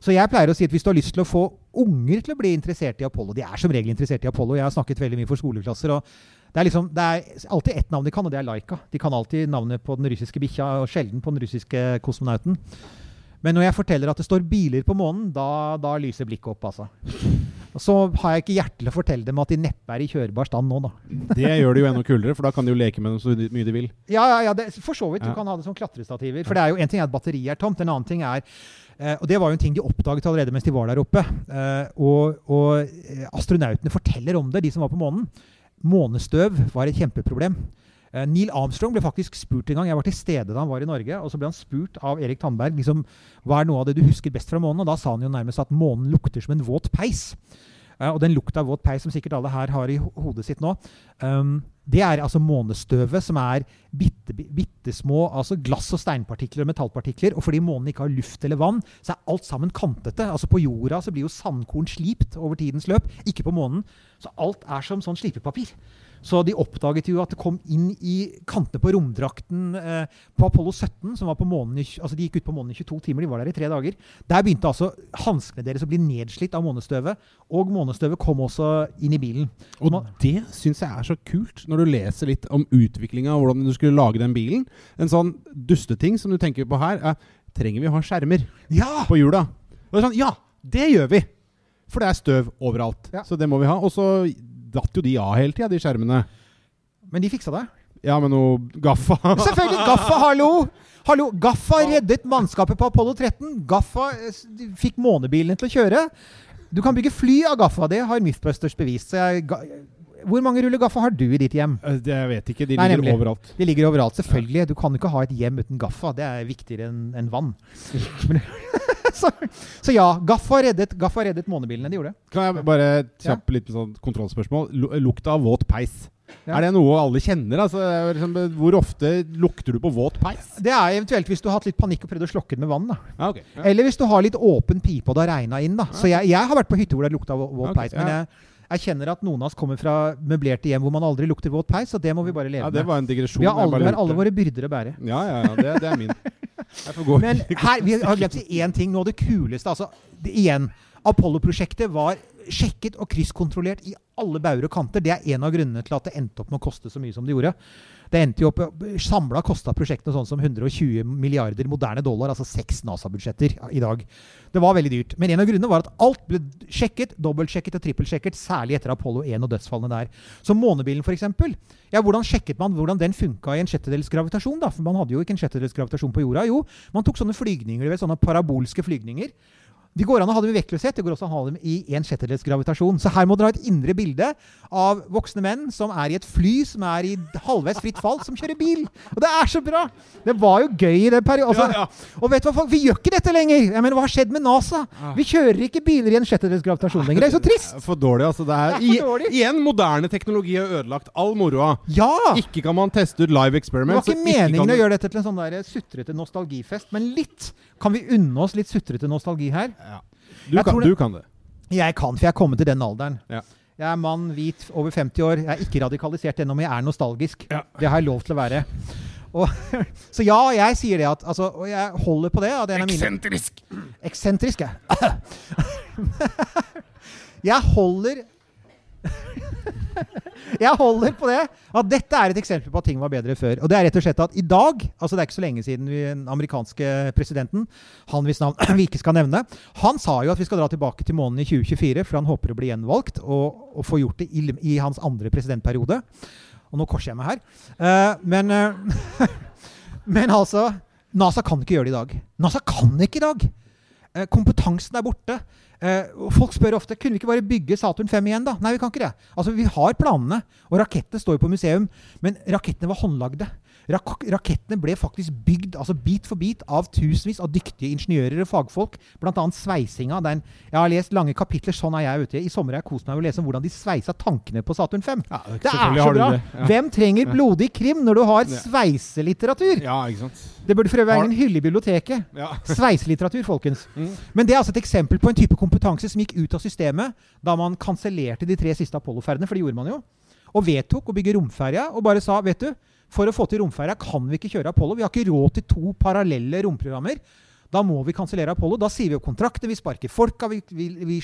Så jeg pleier å si at hvis du har lyst til å få unger til å bli interessert i Apollo De er som regel interessert i Apollo. Jeg har snakket veldig mye for skoleklasser. og det er, liksom, det er alltid ett navn de kan, og det er Laika. De kan alltid navnet på den russiske bikkja, og sjelden på den russiske kosmonauten. Men når jeg forteller at det står biler på månen, da, da lyser blikket opp, altså. Og så har jeg ikke hjerte til å fortelle dem at de neppe er i kjørbar stand nå, da. det gjør det jo enda kulere, for da kan de jo leke med dem så mye de vil. Ja, ja, ja det, for så vidt. Ja. Du kan ha det som klatrestativer. For det er jo en ting er at batteriet er tomt, en annen ting er eh, og Det var jo en ting de oppdaget allerede mens de var der oppe. Eh, og, og eh, astronautene forteller om det, de som var på månen. Månestøv var et kjempeproblem. Eh, Neil Armstrong ble faktisk spurt en gang. Jeg var til stede da han var i Norge. og Så ble han spurt av Erik Tandberg liksom, hva er noe av det du husker best fra månen. Og Da sa han jo nærmest at månen lukter som en våt peis. Uh, og den lukta av våt peis som sikkert alle her har i hodet sitt nå, um, det er altså månestøvet, som er bitte, bitte små altså glass- og steinpartikler og metallpartikler. Og fordi månen ikke har luft eller vann, så er alt sammen kantete. Altså På jorda så blir jo sandkorn slipt over tidens løp, ikke på månen. Så alt er som sånn slipepapir. Så de oppdaget jo at det kom inn i kantene på romdrakten eh, på Apollo 17, som var på månen altså de gikk ut på månen i 22 timer, de var der i tre dager. Der begynte altså hanskene deres å bli nedslitt av månestøvet, og månestøvet kom også inn i bilen. Og Man- det syns jeg er så kult, når du leser litt om utviklinga og hvordan du skulle lage den bilen. En sånn dusteting som du tenker på her, er trenger vi å ha skjermer Ja! på hjula? Og det er sånn, ja, det gjør vi! For det er støv overalt. Ja. Så det må vi ha. Og så datt jo de av hele tida, de skjermene. Men de fiksa det. Ja, med noe gaffa. Selvfølgelig! Gaffa, hallo! Hallo, Gaffa reddet mannskapet på Apollo 13. Gaffa eh, fikk månebilene til å kjøre. Du kan bygge fly av Gaffa. Det har Mythbusters bevist. Så jeg, hvor mange ruller Gaffa har du i ditt hjem? Eh, Det jeg vet ikke. De Nei, ligger nemlig. overalt. De ligger overalt, selvfølgelig. Du kan ikke ha et hjem uten Gaffa. Det er viktigere enn en vann. (laughs) (laughs) Så, så ja, Gaffa reddet, Gaffa reddet månebilene. De gjorde det. Kan jeg bare kjapp litt sånn kontrollspørsmål? Lukta av våt peis. Ja. Er det noe alle kjenner? Altså, liksom, hvor ofte lukter du på våt peis? Det er eventuelt hvis du har hatt litt panikk og prøvd å slokke den med vann. da. Ja, ok. Ja. Eller hvis du har litt åpen pipe og det har regna inn. da. Så jeg, jeg har vært på hytter hvor det lukta vå- våt okay. peis. Men ja. jeg, jeg kjenner at noen av oss kommer fra møblerte hjem hvor man aldri lukter våt peis, og det må vi bare leve ja, det var en digresjon. Vi har alle, har alle våre byrder å bære. Ja, ja, ja. Det, det er min. Jeg får gå Men her, vi har glemt én ting. Noe av det kuleste. altså, det, Igjen. Apollo-prosjektet var sjekket og krysskontrollert i alle bauger og kanter. Det er en av grunnene til at det endte opp med å koste så mye som det gjorde. Det endte jo opp, Samla kosta prosjektene sånn som 120 milliarder moderne dollar, altså seks NASA-budsjetter i dag. Det var veldig dyrt. Men en av grunnene var at alt ble sjekket, dobbeltsjekket og trippelsjekket, særlig etter Apollo 1 og dødsfallene der. Så månebilen, f.eks. Ja, hvordan sjekket man hvordan den funka i en sjettedels gravitasjon? da? For man hadde jo ikke en sjettedels gravitasjon på jorda. Jo, man tok sånne flygninger, sånne parabolske flygninger. De går an å ha dem i vektløshet, det går også an å ha dem i en sjettedels gravitasjon. Så her må dere ha et indre bilde av voksne menn som er i et fly som er i halvveis fritt fall, som kjører bil. Og det er så bra! Det var jo gøy i den perioden. Altså, Ja, Og vet du hva, folk? Vi gjør ikke dette lenger! Jeg mener, Hva har skjedd med NASA? Vi kjører ikke biler i en sjettedels gravitasjon lenger. Det er så trist! For dårlig, altså. Det er, Det er for dårlig. i, igjen moderne teknologi har ødelagt all moroa. Ja! Ikke kan man teste ut live experiments. Det var ikke meningen kan å gjøre dette til en sånn der sutrete nostalgifest, men litt. Kan vi unne oss litt sutrete nostalgi her? Du kan, det- du kan det. Jeg kan, for jeg er kommet til den alderen. Ja. Jeg er mann, hvit, over 50 år. Jeg er ikke radikalisert ennå, men jeg er nostalgisk. Ja. Det har jeg lov til å være. Og, (laughs) så ja, jeg sier det at altså, Og jeg holder på det. Eksentrisk! Eksentrisk, ja. (laughs) Jeg holder (laughs) Jeg holder på det at dette er et eksempel på at ting var bedre før. Og det er rett og slett at i dag Altså det er ikke så lenge siden vi, den amerikanske presidenten, han hvis navn (clears throat) vi ikke skal nevne, han sa jo at vi skal dra tilbake til månen i 2024, for han håper å bli gjenvalgt og, og få gjort det i, i hans andre presidentperiode. Og nå korser jeg meg her. Uh, men uh, (laughs) Men altså NASA kan ikke gjøre det i dag. NASA kan ikke i dag. Eh, kompetansen er borte. Eh, folk spør ofte kunne vi ikke bare bygge Saturn 5 igjen. da? Nei, vi kan ikke det. Altså, Vi har planene, og rakettene står jo på museum. Men rakettene var håndlagde. Rak rakettene ble faktisk bygd altså bit for bit av tusenvis av dyktige ingeniører og fagfolk. Bl.a. sveisinga. Den, jeg har lest lange kapitler. Sånn er jeg ute. I sommer har jeg kost meg med å lese om hvordan de sveisa tankene på Saturn 5. Ja, det er selvfølgelig så bra! ja. Hvem trenger blodig krim når du har sveiselitteratur? Ja, ikke sant. Det burde for øvrig være en hylle i biblioteket. Ja. (laughs) Sveiselitteratur, folkens. Mm. Men det er altså et eksempel på en type kompetanse som gikk ut av systemet da man kansellerte de tre siste Apollo-ferdene, for det gjorde man jo. Og vedtok å bygge romferja, og bare sa vet du, for å få til romferja kan vi ikke kjøre Apollo. Vi har ikke råd til to parallelle romprogrammer. Da må vi kansellere Apollo. Da sier vi opp kontrakter, vi sparker folka, vi, vi, vi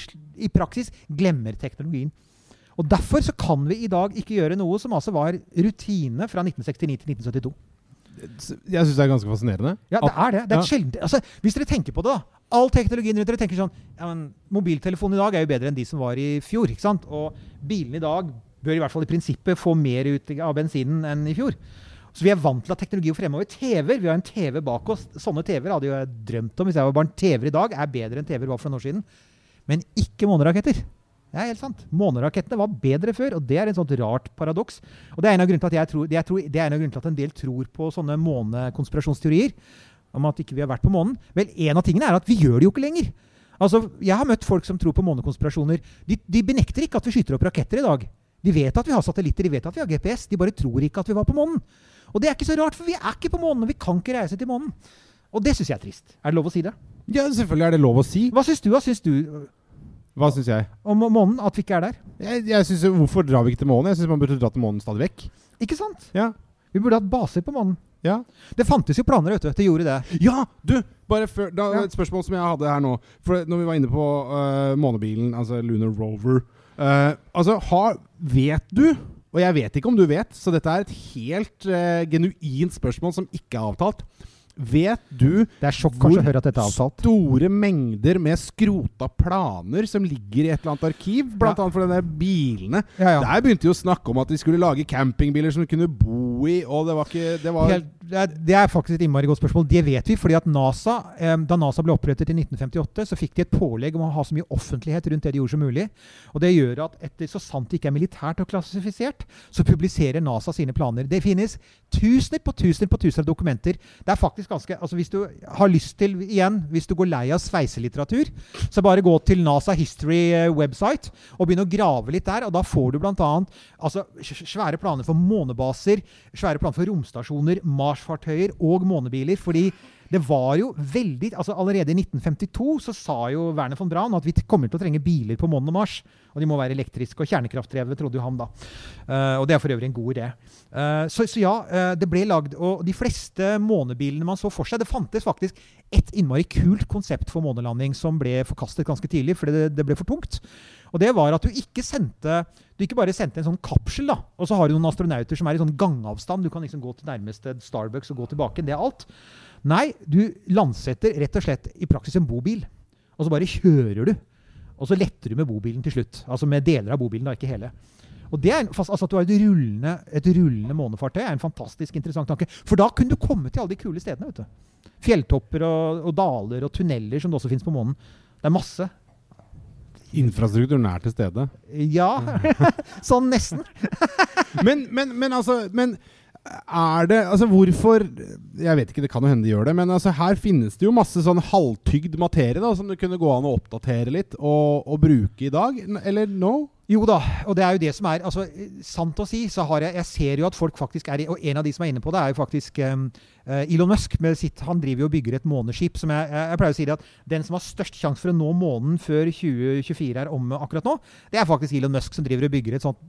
i praksis glemmer teknologien. Og Derfor så kan vi i dag ikke gjøre noe som altså var rutine fra 1969 til 1972. Jeg syns det er ganske fascinerende. Ja, det er det. Det er Ja. sjeldent, altså, hvis dere tenker på det, da. All teknologien rundt dere tenker sånn ja, men Mobiltelefonen i dag er jo bedre enn de som var i fjor. ikke sant? Og bilene i dag bør i hvert fall i prinsippet få mer ut av bensinen enn i fjor. Så vi er vant til at teknologi går fremover. TV-er, Vi har en TV bak oss. Sånne TV-er hadde jeg drømt om hvis jeg var barn. TV-er i dag er bedre enn TV-er var for noen år siden. Men ikke måneraketter. Det er helt sant. Månerakettene var bedre før, og det er et sånt rart paradoks. Og det er en av grunnene til at tror, tror, det en av grunnene til at en del tror på sånne månekonspirasjonsteorier om at ikke vi har vært på månen. Vel, en av tingene er at vi gjør det jo ikke lenger. Altså, Jeg har møtt folk som tror på månekonspirasjoner. De, de benekter ikke at vi skyter opp raketter i dag. De vet at vi har satellitter, de vet at vi har GPS. De bare tror ikke at vi var på månen. Og det er ikke så rart, for vi er ikke på månen, og vi kan ikke reise til månen. Og det syns jeg er trist. Er det lov å si det? Ja, selvfølgelig er det lov å si. Hva syns du, da? Syns du Hva syns jeg? om månen? At vi ikke er der? jeg, jeg synes, Hvorfor drar vi ikke til månen? Jeg syns man burde dra til månen stadig vekk. Ikke sant? Ja. Vi burde hatt baser på månen. Ja. Det fantes jo planer, vet du. Det gjorde det. Ja, du! Bare før, da, Ja. Et spørsmål som jeg hadde her nå. For Når vi var inne på uh, månebilen, altså Lunar Rover øh, Altså, har, Vet du, og jeg vet ikke om du vet, så dette er et helt uh, genuint spørsmål som ikke er avtalt. Vet du Det er sjokk Hvor høre at dette er store mengder med skrota planer som ligger i et eller annet arkiv? Blant Ja. annet for denne bilene. Ja, ja. Der begynte de å snakke om at de skulle lage campingbiler som du kunne bo i, og det var ikke Det var Helt det er, faktisk et innmari godt spørsmål. Det vet vi, fordi at NASA, da NASA ble opprettet i 1958, så fikk de et pålegg om å ha så mye offentlighet rundt det de gjorde som mulig. Og det gjør at etter så sant det ikke er militært og klassifisert, så publiserer NASA sine planer. Det finnes tusener på tusener på tusener av dokumenter. Det er faktisk ganske, altså Hvis du har lyst til, igjen, hvis du går lei av sveiselitteratur, så bare gå til NASA History eh, website og begynne å grave litt der. og Da får du bl.a. Altså, svære planer for månebaser, svære planer for romstasjoner, Mars-fartøyer og månebiler. fordi det var jo veldig, altså Allerede i 1952 så sa jo Werner von Braun at vi kommer til å trenge biler på månen og Mars. Og de må være elektriske og kjernekraftdrevet, trodde jo han da. Uh, og det er for øvrig en god idé. Uh, så, så ja, uh, det ble lagd Og de fleste månebilene man så for seg Det fantes faktisk et innmari kult konsept for månelanding som ble forkastet ganske tidlig fordi det, det ble for tungt. Og det var at du ikke sendte Du ikke bare sendte en sånn kapsel, da, og så har du noen astronauter som er i sånn gangavstand. Du kan liksom gå til nærmeste Starbucks og gå tilbake. Det er alt. Nei, du landsetter rett og slett i praksis en bobil. Og så bare kjører du. Og så letter du med bobilen til slutt. Altså med deler av bobilen, da, ikke hele. Og det er altså At du har et rullende, et rullende månefartøy, er en fantastisk interessant tanke. For da kunne du komme til alle de kule stedene. vet du. Fjelltopper og, og daler og tunneler som det også fins på månen. Det er masse. Infrastrukturen er til stede. Ja, (laughs) sånn nesten. (laughs) men, men, men altså Men er det Altså, hvorfor Jeg vet ikke, det kan jo hende de gjør det, men altså, her finnes det jo masse sånn halvtygd materie da, som det kunne gå an å oppdatere litt og, og bruke i dag. Eller no? Jo da, og det er jo det som er altså, Sant å si, så har jeg Jeg ser jo at folk faktisk er Og en av de som er inne på det, er jo faktisk eh, Elon Musk. Sitt, han driver jo og bygger et måneskip. som jeg, jeg, pleier å si det at Den som har størst sjanse for å nå månen før 2024 er omme akkurat nå, det er faktisk Elon Musk som driver og bygger et sånt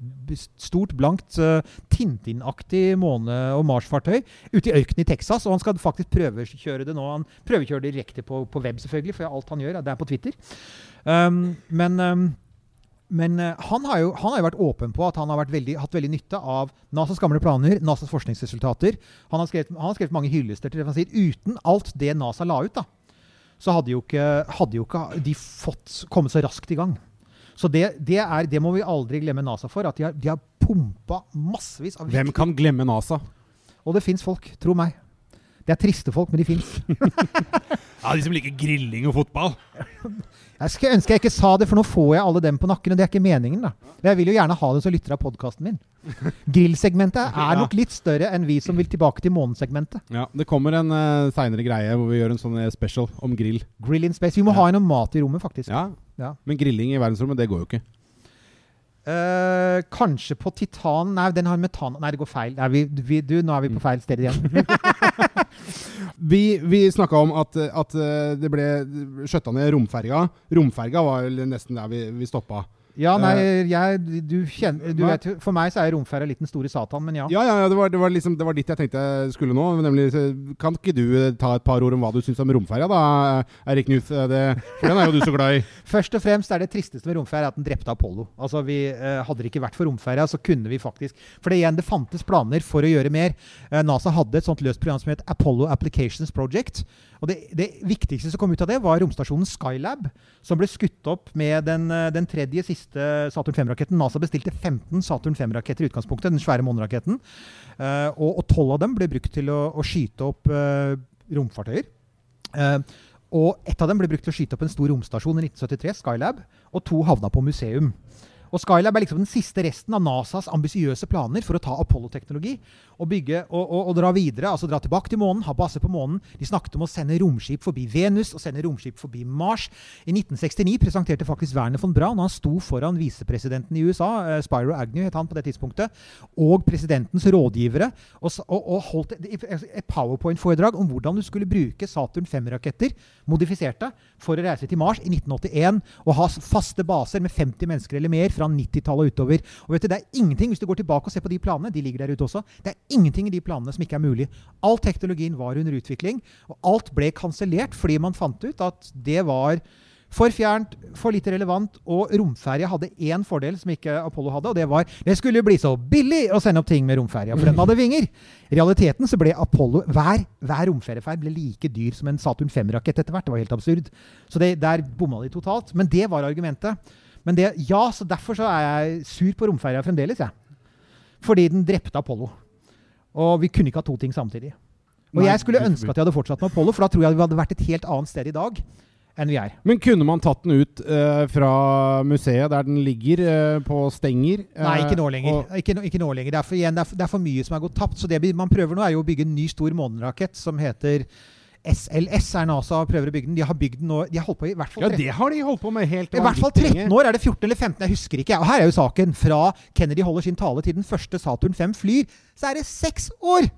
stort, blankt, uh, Tintin-aktig måne- og Mars-fartøy ute i ørkenen i Texas. Og han skal faktisk prøvekjøre det nå. Han prøvekjører direkte på, på web, selvfølgelig, for alt han gjør, det er på Twitter. Um, men um, men eh, han, har jo, han har jo vært åpen på at han har veldig, hatt veldig nytte av NASAs gamle planer, NASAs forskningsresultater. Han har skrevet, han har skrevet mange hyllester til det. Han sier, Uten alt det NASA la ut, da, så hadde jo ikke, hadde jo ikke de fått kommet så raskt i gang. Så det, det, er, det må vi aldri glemme NASA for. At de har, de har pumpa massevis av Hvem kan glemme NASA? Og det fins folk, tro meg. Det er triste folk, men de fins. (laughs) Ja, De som liker grilling og fotball. Jeg skulle ønske jeg ikke sa det, for nå får jeg alle dem på nakken. Og det er ikke meningen, da. Jeg vil jo gjerne ha det som lytter av podkasten min. Grillsegmentet er nok litt større enn vi som vil tilbake til månesegmentet. Ja, Det kommer en uh, seinere greie hvor vi gjør en sånn eh, special om grill. Grill in space. Vi må ha en om mat i rommet, faktisk. Ja, Ja. Men grilling i verdensrommet, det går jo ikke. Uh, kanskje på titan Nei, den har metan Nei, det går feil. Nei, vi, vi, du, nå er vi på feil sted igjen. (laughs) Vi, vi snakka om at, at eh, det ble skjøtta ned romferga. Romferga var nesten der vi, vi stoppa. Ja, nei, jeg, du kjenner du vet, For meg så er romferja litt den store satan, men ja. Ja, ja, ja det, var, det, var liksom, det var dit jeg tenkte jeg skulle nå. Nemlig, kan ikke du eh, ta et par ord om hva du syns om romferja, da, Erik Knut? Eh, Det, for den er jo du så glad i. (laughs) Først og fremst er det tristeste med romferja at den drepte Apollo. Altså, vi, eh, hadde det ikke vært for romferja, så kunne vi faktisk For det igjen, det fantes planer for å gjøre mer. Eh, NASA hadde et sånt løst program som het Apollo Applications Project. Og det, det viktigste som kom ut av det, var romstasjonen Skylab, som ble skutt opp med den, eh, den tredje siste Saturn 5-raketten. NASA bestilte 15 Saturn 5-raketter i utgangspunktet, den svære måneraketten. Uh, og, 12 av dem ble brukt til å, å skyte opp uh, romfartøyer. Uh, og ett av dem ble brukt til å skyte opp en stor romstasjon i 1973, Skylab, og to havna på museum. Og Skylab er liksom den siste resten av NASAs ambisiøse planer for å ta Apollo-teknologi og bygge og, og, og dra videre, altså dra tilbake til månen, ha base på månen. De snakket om å sende romskip forbi Venus og sende romskip forbi Mars. I 1969 presenterte faktisk Werner von Braun, han sto foran visepresidenten i USA, eh, Spyro Agnew het han på det tidspunktet, og presidentens rådgivere, og, og, holdt et powerpoint-foredrag om hvordan du skulle bruke Saturn 5-raketter, modifiserte, for å reise til Mars i 1981 og ha faste baser med 50 mennesker eller mer fra 90-tallet og utover. Og vet du, det er ingenting, Hvis du går tilbake og ser på de planene, de ligger der ute også, det er ingenting i de planene som ikke er mulig. All teknologien var under utvikling, og alt ble kansellert fordi man fant ut at det var for fjernt, for lite relevant, og romferja hadde én fordel som ikke Apollo hadde, og det var det skulle bli så billig å sende opp ting med romferja, for den hadde (laughs) vinger. I realiteten så ble Apollo Hver, hver romferieferd ble like dyr som en Saturn 5-rakett etter hvert. Det var helt absurd. Så det, der bomma de totalt. Men det var argumentet. Men det, ja, så derfor så er jeg sur på romferja fremdeles, jeg. Fordi den drepte Apollo. Og vi kunne ikke ha to ting samtidig. Og Nei, jeg skulle ønske at de hadde fortsatt med Apollo, for da tror jeg vi hadde vært et helt annet sted i dag enn vi er. Men kunne man tatt den ut uh, fra museet der den ligger, uh, på stenger? Nei, eh, ikke nå lenger. og- Ikke, ikke nå lenger. Det er, for, igjen, det, er, for- det er for mye som er gått tapt. Så det man prøver nå, er jo å bygge en ny stor månerakett som heter SLS. er NASA og prøver å bygge den. De har bygd den nå De har holdt på i hvert fall ja, det har de holdt på med helt I hvert fall 13 år. Er det 14 eller 15? Jeg husker ikke. Og her er jo saken. Fra Kennedy holder sin tale til den første Saturn 5 flyr, så er det seks år!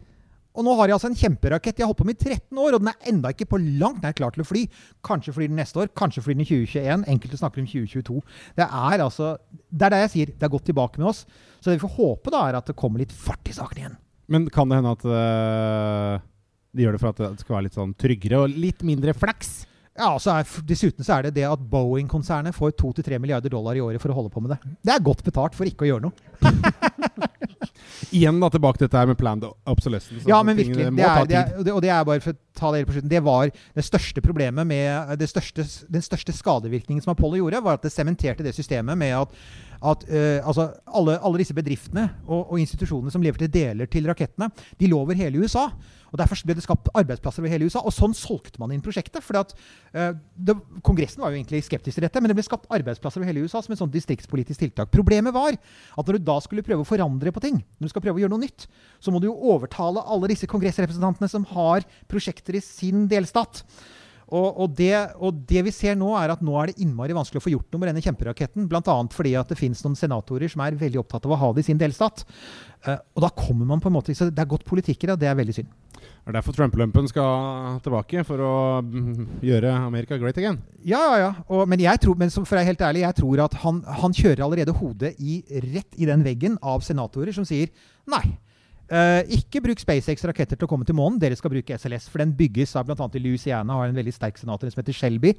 Og nå har de altså en kjemperakett. De har holdt på med i 13 år, og den er enda ikke på langt nær klar til å fly. Kanskje flyr den neste år, kanskje flyr den i 2021. Enkelte snakker om 2022. Det er altså Det er det jeg sier. Det er gått tilbake med oss. Så det vi får håpe, da, er at det kommer litt fart i saken igjen. Men kan det hende at eh, de gjør det for at det skal være litt sånn tryggere og litt mindre flaks? Ja, så er, Dessuten så er det det at Boeing-konsernet får 2-3 milliarder dollar i året for å holde på med det. Det er godt betalt for ikke å gjøre noe. (laughs) Igjen da tilbake til dette her med planned obsolescence. Ja, men virkelig. Det er, det er, og, det, er bare for å ta det hele på slutten. Det var det største problemet med det største, Den største skadevirkningen som Apollo gjorde, var at det sementerte det systemet med at, at uh, altså alle, alle disse bedriftene og, og institusjonene som leverte deler til rakettene, de lå over hele USA. Og Derfor ble det skapt arbeidsplasser over hele USA. Og sånn solgte man inn prosjektet. fordi at uh, det, Kongressen var jo egentlig skeptisk til dette, men det ble skapt arbeidsplasser over hele USA som et sånt distriktspolitisk tiltak. Problemet var at når du da skulle prøve å forandre på ting, når du skal prøve å gjøre noe nytt, så må du jo overtale alle disse kongressrepresentantene som har prosjekter i sin delstat. Og, og, det, og det vi ser nå, er at nå er det innmari vanskelig å få gjort noe med denne kjemperaketten. Bl.a. fordi at det finnes noen senatorer som er veldig opptatt av å ha det i sin delstat. Eh, og da kommer man på en måte Så det er godt det, og det er veldig synd. Det er derfor Trump-lumpen skal tilbake, for å mm, gjøre America great again. Ja, ja, ja. Og, men jeg tror, men som, for å være helt ærlig, jeg tror at han, han kjører allerede hodet i, rett i den veggen av senatorer som sier nei. Uh, ikke bruk SpaceX-raketter til å komme til månen. Dere skal bruke SLS. For den bygges av bl.a. i Louisiana, har en veldig sterk senator som heter Shelby.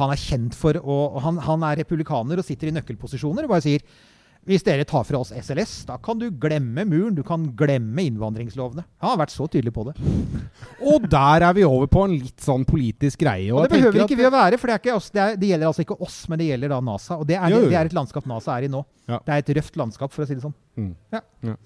Han er kjent for å han, han er republikaner og sitter i nøkkelposisjoner og bare sier hvis dere tar fra oss SLS, da kan du glemme muren. Du kan glemme innvandringslovene. Han har vært så tydelig på det. Og der er vi over på en litt sånn politisk greie. Og og det behøver ikke vi å være, for det, det, er, det gjelder altså ikke oss, men det gjelder da NASA. Og det er, det er et landskap NASA er i nå. Ja. Det er et røft landskap, for å si det sånn. Mm. Ja. Ja.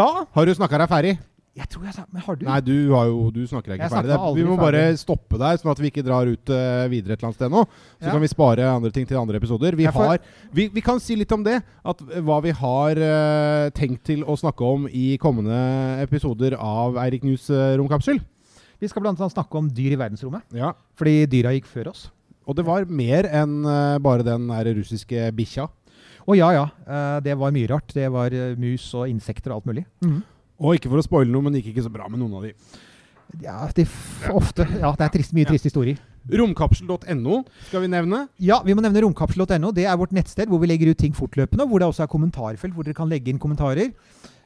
ja Har du snakka deg ferdig? Jeg tror jeg sa Men har du? Nei, du, har jo, du snakker ikke Jeg ferdig. aldri Vi må ferdig. bare stoppe der, sånn at vi ikke drar ut uh, videre et eller annet sted nå. Så Ja. kan vi spare andre ting til andre episoder. Vi, får- har, vi, vi kan si litt om det. At, eh, hva vi har uh, tenkt til å snakke om i kommende episoder av Eirik News romkapsel. Vi skal annet snakke om dyr i verdensrommet. Ja. Fordi dyra gikk før oss. Og det var mer enn uh, bare den der russiske bikkja. Å ja, ja. det var mye rart. Det var mus og insekter og alt mulig. Og ikke for å spoile noe, men det gikk ikke så bra med noen av de. Ja, de ofte. Ja, det er trist, mye triste historier. Romkapsel.no skal vi nevne. Ja, vi må nevne romkapsel.no. Det er vårt nettsted hvor vi legger ut ting fortløpende. og Hvor det også er kommentarfelt hvor dere kan legge inn kommentarer.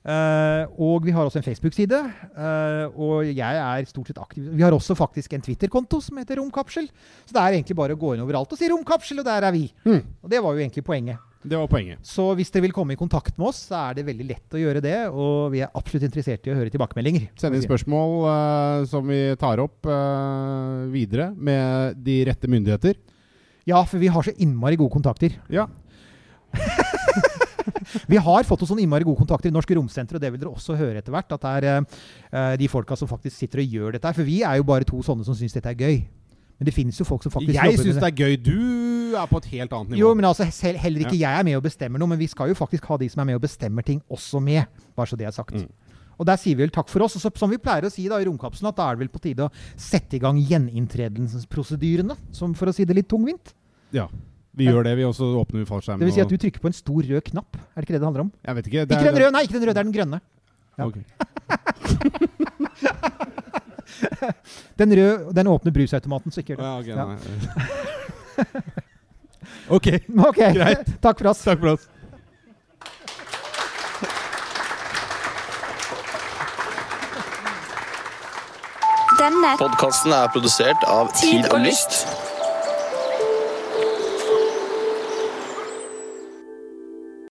Uh, og vi har også en Facebook-side. Uh, og jeg er stort sett aktiv. Vi har også faktisk en Twitter-konto som heter Romkapsel. Så det er egentlig bare å gå inn overalt og si 'Romkapsel', og der er vi. Mm. Og det var jo egentlig poenget. Det var poenget. Så hvis dere vil komme i kontakt med oss, så er det veldig lett å gjøre det. Og vi er absolutt interessert i å høre tilbakemeldinger. Send inn spørsmål uh, som vi tar opp uh, videre med de rette myndigheter. Ja, for vi har så innmari gode kontakter. Ja. (laughs) Vi har fått oss sånn innmari gode kontakter i Norsk Romsenter, og det vil dere også høre etter hvert. At det er eh, de folka som faktisk sitter og gjør dette her. For vi er jo bare to sånne som syns dette er gøy. Men det finnes jo folk som faktisk Jeg syns det er gøy. Du er på et helt annet nivå. Jo, men altså, selv, heller ikke jeg er med og bestemmer noe, men vi skal jo faktisk ha de som er med og bestemmer ting, også med. Bare så det er sagt. Mm. Og der sier vi vel takk for oss. Og så, som vi pleier å si da i Romkapselen, at da er det vel på tide å sette i gang gjeninntredelsesprosedyrene. Som for å si det litt tungvint. Ja. Vi gjør det, vi også åpner vi fallskjermen. Det vil si at du trykker på en stor rød knapp. Er det ikke det det handler om? Jeg vet ikke. det Ikke den røde, nei, ikke den røde, det er den grønne. Ja. Ok. (laughs) (laughs) Den røde, den åpner brusautomaten, så ikke gjør det. Ja, ok, Ja. nei. (laughs) ok. Ok, (laughs) Greit. takk for oss. Takk for oss. Denne Podkasten er produsert av Tid og Lyst.